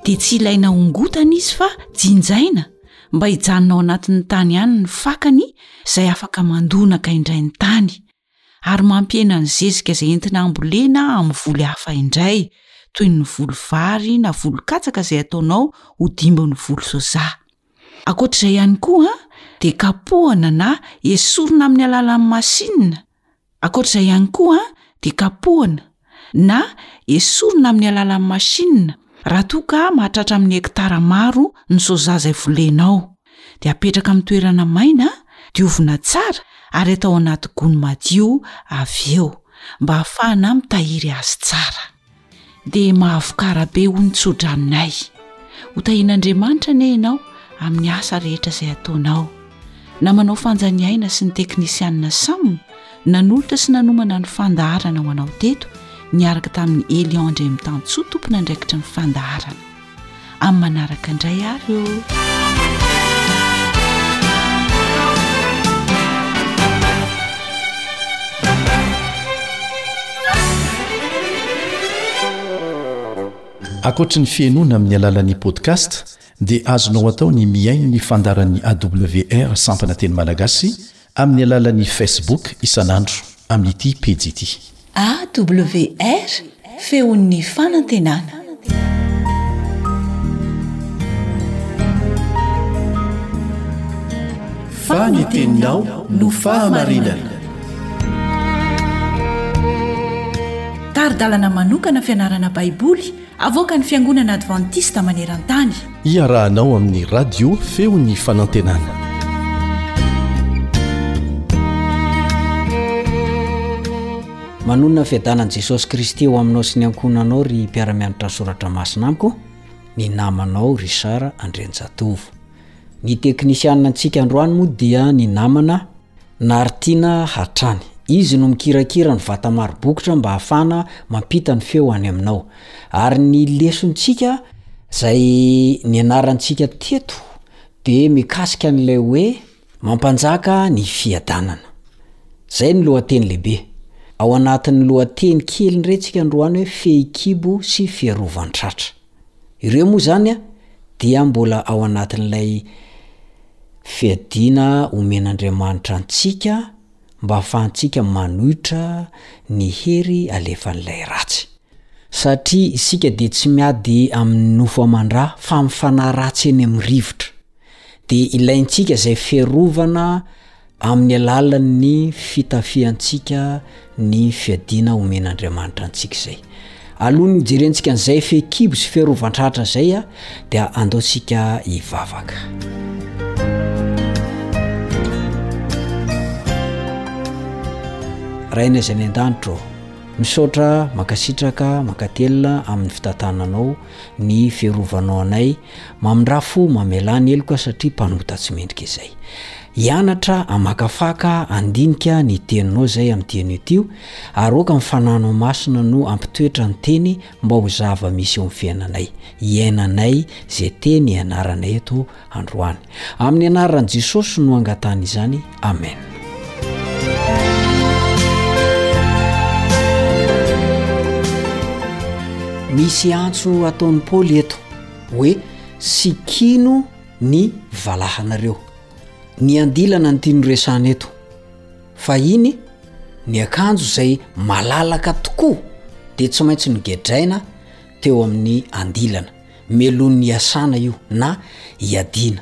dia tsy ilaina hongotana izy fa jinjaina mba hijanona ao anatin'ny tany ihany ny fakany izay afaka mandonaka indray ny tany ary mampihena ny zezika izay entina hambolena amin'ny voly hafa indray toy ny voly vary na voly katsaka izay ataonao ho dimbin'ny voly soja. Ankoatr'izay ihany koa dia kapohana na esorina amin'ny alalan'ny masinina Ankoatra izay ihany koa dia kapohana na esorina amin'ny alalan'ny masinina raha toa ka mahatratra amin'ny hektara maro ny soja izay volenao. Dia apetraka amin'ny toerana maina, diovina tsara ary atao anaty gony madio avy eo mba hahafahana mitahiry azy tsara. dia mahavokara be ho ny tso-dranonay. Hotahian'Andriamanitra anie ianao amin'ny asa rehetra izay ataonao. Na manao fanjaniaina sy ny teknisianina sam nanolotra sy nanomana ny fandaharana ho anao teto niaraka tamin'ny Elion Andriamitanintsoa tompon'andraikitry ny fandaharana. amin'ny manaraka indray ary o akoatra ny fihainoana amin'ny alalan'ny podcast dia azonao atao ny mihaino ny fandaran'ny awr sampana teny malagasy Amin'ny alalan'ny Facebook isan'andro amin'ity pejy ity. AWR, Feon'ny Fanantenana. Fa ny teninao no fahamarinana. Tari-dalana manokana fianarana Baiboly Avoakan'ny Fiangonana Advantista maneran-tany. Iarahanao amin'ny Radio Feon'ny Fanantenana. Manonona ny fiadanan'i Jesosy Kristy eo aminao sy ny ankohonanao ry mpiara-mianatra soratra masina amiko, ny namanao Richard Andrianjatovo. Ny teknisianina antsika androany moa dia ny namana Naritiana hatrany. Izy no mikirakira ny vata maro bokotra mba hahafahana mampita ny feo any aminao. Ary ny lesontsika izay nianarantsika teto dia mikasika an'ilay hoe Mampanjaka ny fiadanana. Izay ny lohateny lehibe. Ao anatin'ny lohateny kely indray tsika androany hoe Fehikibo sy fiarovan-tratra. Ireo moa zany an, dia mbola ao anatin'ilay fiadiana omen'Andriamanitra antsika mba hahafahantsika manohitra ny hery alefan'ilay ratsy. Satria isika dia tsy miady amin'ny nofo aman-dra fa amin'ny fanahy ratsy eny amin'ny rivotra. dia ilaintsika izay fiarovana amin'ny alalan'ny fitafiantsika ny fiadiana omen'Andriamanitra antsika izay. Alohan'ny hijerentsika an'izay fehikibo sy fiarovan-tratra izay, dia andaontsika hivavaka. Rainay izay any an-danitro, misaotra mankasitraka mankatelina amin'ny fitantananao ny fiarovanao anay, Mamindrà fo, mamelà ny heloka satria mpanota tsy mendrika izay. Hianatra hamakafaka handinika ny teninao izay amin'ity an'io ity ary aoka ny Fananao Masina no hampitoetra ny teny mba ho zava-misy eo amin'ny fiainanay. Hiainanay izay teny ianaranay eto androany. Amin'ny anaran'i Jesosy no angatahan'izany. Amen. Misy antso ataon'i Paoly eto hoe sikino ny valahanareo. Ny andilana no tiany resahana eto. Fa iny ny akanjo izay malalaka tokoa dia tsy maintsy nogedraina teo amin'ny andilana. Melohin'ny hiasana io na hiadiana.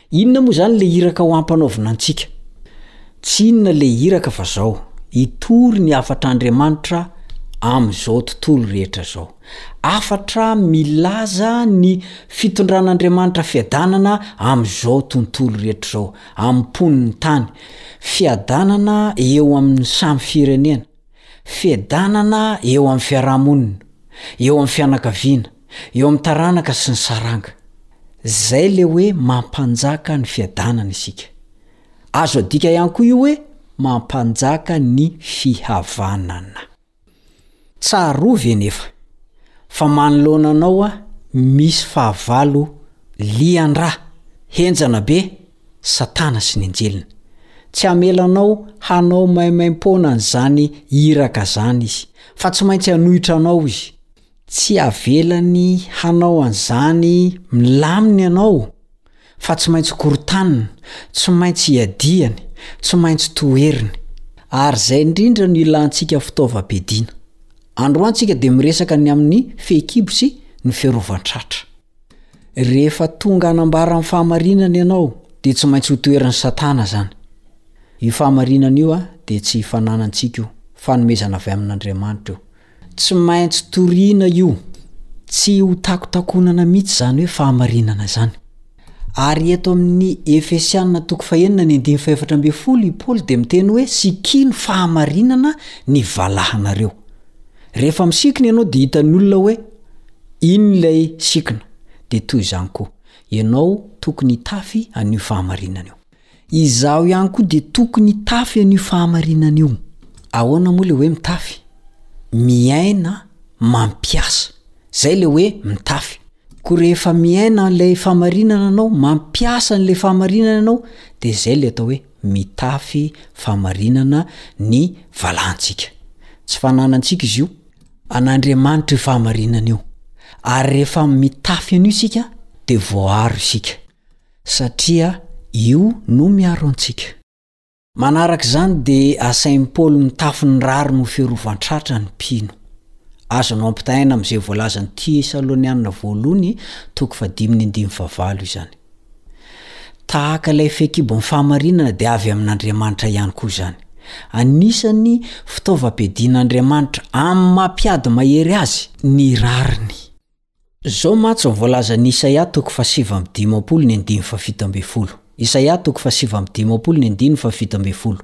Inona moa zany le iraka ho ampanaovina antsika? Tsy inona le iraka fa zao, hitory ny hafatr'Andriamanitra am'izao tontolo rehetra zao. Hafatra milaza ny fitondran'Andriamanitra fiadanana am'izao tontolo rehetra zao, am'mponin'ny tany. Fiadanana eo amin'ny samy firenena. Fiadanana eo amin'ny fiarahamonina. Eo amin'ny fianakaviana. Eo amin'ny taranaka sy ny saranga. Zay le hoe mampanjaka ny fiadanana isika. Azo adika ihany koa io hoe mampanjaka ny fihavanana. Tsarovy anefa fa manoloana anao aho misy fahavalo lian-dra, henjana be, Satana sy ny anjeliny. Tsy hamela anao hanao maimaim-poana an'izany iraka izany izy, fa tsy maintsy hanohitra anao izy. Tsy avelany hanao an'izany milamina ianao fa tsy maintsy korontanina, tsy maintsy iadiany, tsy maintsy toheriny. Ary izay indrindra no ilantsika fitaovam-piadiana. Androany isika dia miresaka ny amin'ny fehikibo sy ny fiarovan-tratra. Rehefa tonga hanambara ny fahamarinana ianao dia tsy maintsy ho toeran'i Satana izany. Io fahamarinana io dia tsy fananantsika io, fanomezana avy amin'Andriamanitra io. Tsy maintsy toriana io, tsy ho takotakonana mihitsy izany hoe fahamarinana izany. Ary eto amin'ny Efesiana toko fahenina ny andininy fahefatra ambin'ny folo i Paoly dia miteny hoe sikino fahamarinana ny valahanareo. Rehefa misikina ianao dia hitan'ny olona hoe Iny ilay sikina, dia toy izany koa, ianao tokony hitafy an'io fahamarinana io. Izaho ihany koa dia tokony hitafy an'io fahamarinana io. Ahoana moa ilay hoe mitafy? Miaina, mampiasa. Izay ilay hoe mitafy. Koa rehefa miaina an'ilay fahamarinana ianao, mampiasa an'ilay fahamarinana ianao, dia izay ilay atao hoe mitafy fahamarinana ny valantsika. Tsy fananantsika izy io. an'Andriamanitra io fahamarinana io ary rehefa mitafy an'io isika dia voaaro isika satria io no miaro antsika. Manaraka izany dia asain'i Paoly mitafy ny rariny ho fiarovan-tratra ny mpino. Azonao ampitahaina amin'izay voalazan'i Tesalonianina Voalohany toko fahadiminy andininy fahavalo izany. Tahaka ilay fehikibon'ny fahamarinana dia avy amin'Andriamanitra ihany koa izany. Anisan'ny fitaovam-piadian'Andriamanitra amin'ny maha mpiady mahery azy ny rariny. Izao mantsy no voalazan'i Isaia toko fahasivy amby dimampolo ny andininy fahafito ambin'ny folo, Isaia toko fahasivy amby dimampolo ny andininy fahafito ambin'ny folo,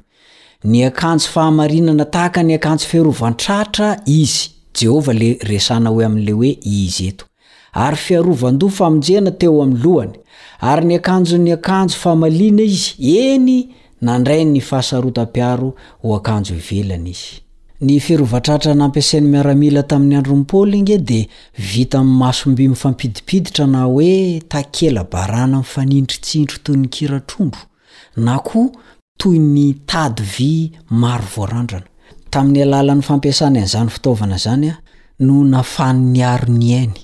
Niakanjo fahamarinana tahaka ny akanjo fiarovan-tratra Izy, Jehovah ilay resana hoe amin'ilay hoe Izy eto. Ary fiarovan-doha famonjena teo amin'ny lohany, ary ny akanjon'ny akanjo famaliana izy, eny, nandray ny fahasarotam-piaro ho akanjo ivelany izy. Ny firovatratra nampiasain'ny miaramila tamin'ny andron'i Paoly ange dia vita amin'ny masom-by mifampidimpiditra na hoe takela-baràna mifanintritsintry toy ny kira trondro, na koa toy ny tady vy maro voarandrana. Tamin'ny alalan'ny fampiasany an'izany fitaovana izany no nafahany niaro ny ainy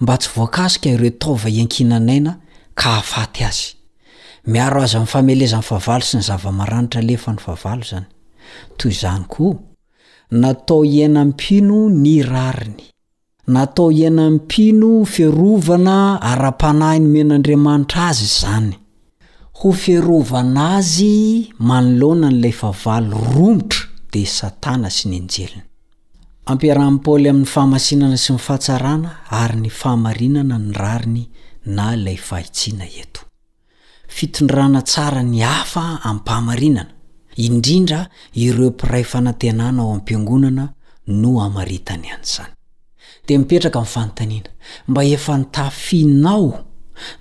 mba tsy voakasika ireo taova iankinan'aina ka hahafaty azy. Miaro azy amin'ny famelezan'ny fahavalo sy ny zava-maranitra alefan'ny fahavalo izany. Toy izany koa, natao hiaina mpino ny rariny. Natao hiainan'ny mpino fiarovana ara-panahy nomen'Andriamanitra azy izany. Ho fiarovana azy manoloana an'ilay fahavalo romotra dia i Satana sy ny anjeliny. Ampiarahin'i Paoly amin'ny fahamasinana sy ny fahatsarana ary ny fahamarinana ny rariny na ilay fahitsiana eto. Fitondrana tsara ny hafa amim-pahamarinana, indrindra ireo mpiray fanantenana ao am-piangonana no amaritany an'izany. Dia mipetraka ny fanontaniana, mba efa notafihinao,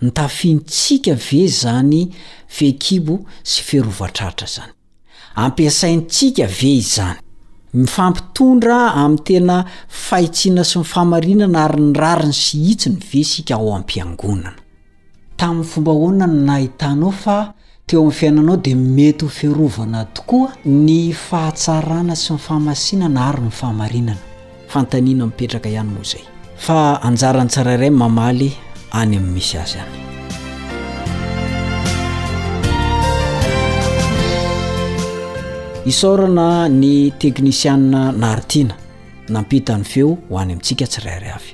notafihintsika ve izany fehikibo sy firovan-tratra izany? Ampiasaintsika ve izany? Mifampitondra amin'ny tena fahitsiana sy ny fahamarinana ary ny rariny sy hitsiny ve isika ao am-piangonana? Tamin'ny fomba ahoana no nahitanao fa teo amin'ny fiainanao dia mety ho fiarovana tokoa ny fahatsarana sy ny fahamasinana ary ny fahamarinana? Fanontaniana mipetraka ihany moa izay. Fa anjaran'ny tsirairay mamaly any amin'ny misy azy any. Isaorana ny teknisianina Naritiana nampita ny feo ho any amintsika tsirairay avy.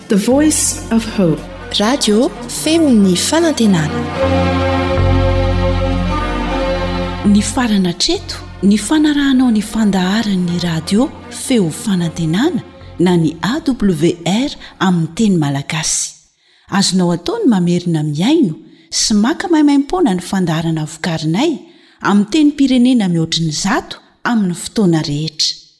The Voice of Hope. Radio feon'ny fanantenana. Nifarana hatreto ny fanarahanao ny fandaharan'ny radio feo fanantenana na ny AWR amin'ny teny malagasy. Azonao atao ny mamerina mihaino sy maka maimaimpoana ny fandaharana vokarinay amin'ny tenim-pirenena mihoatry ny zato amin'ny fotoana rehetra.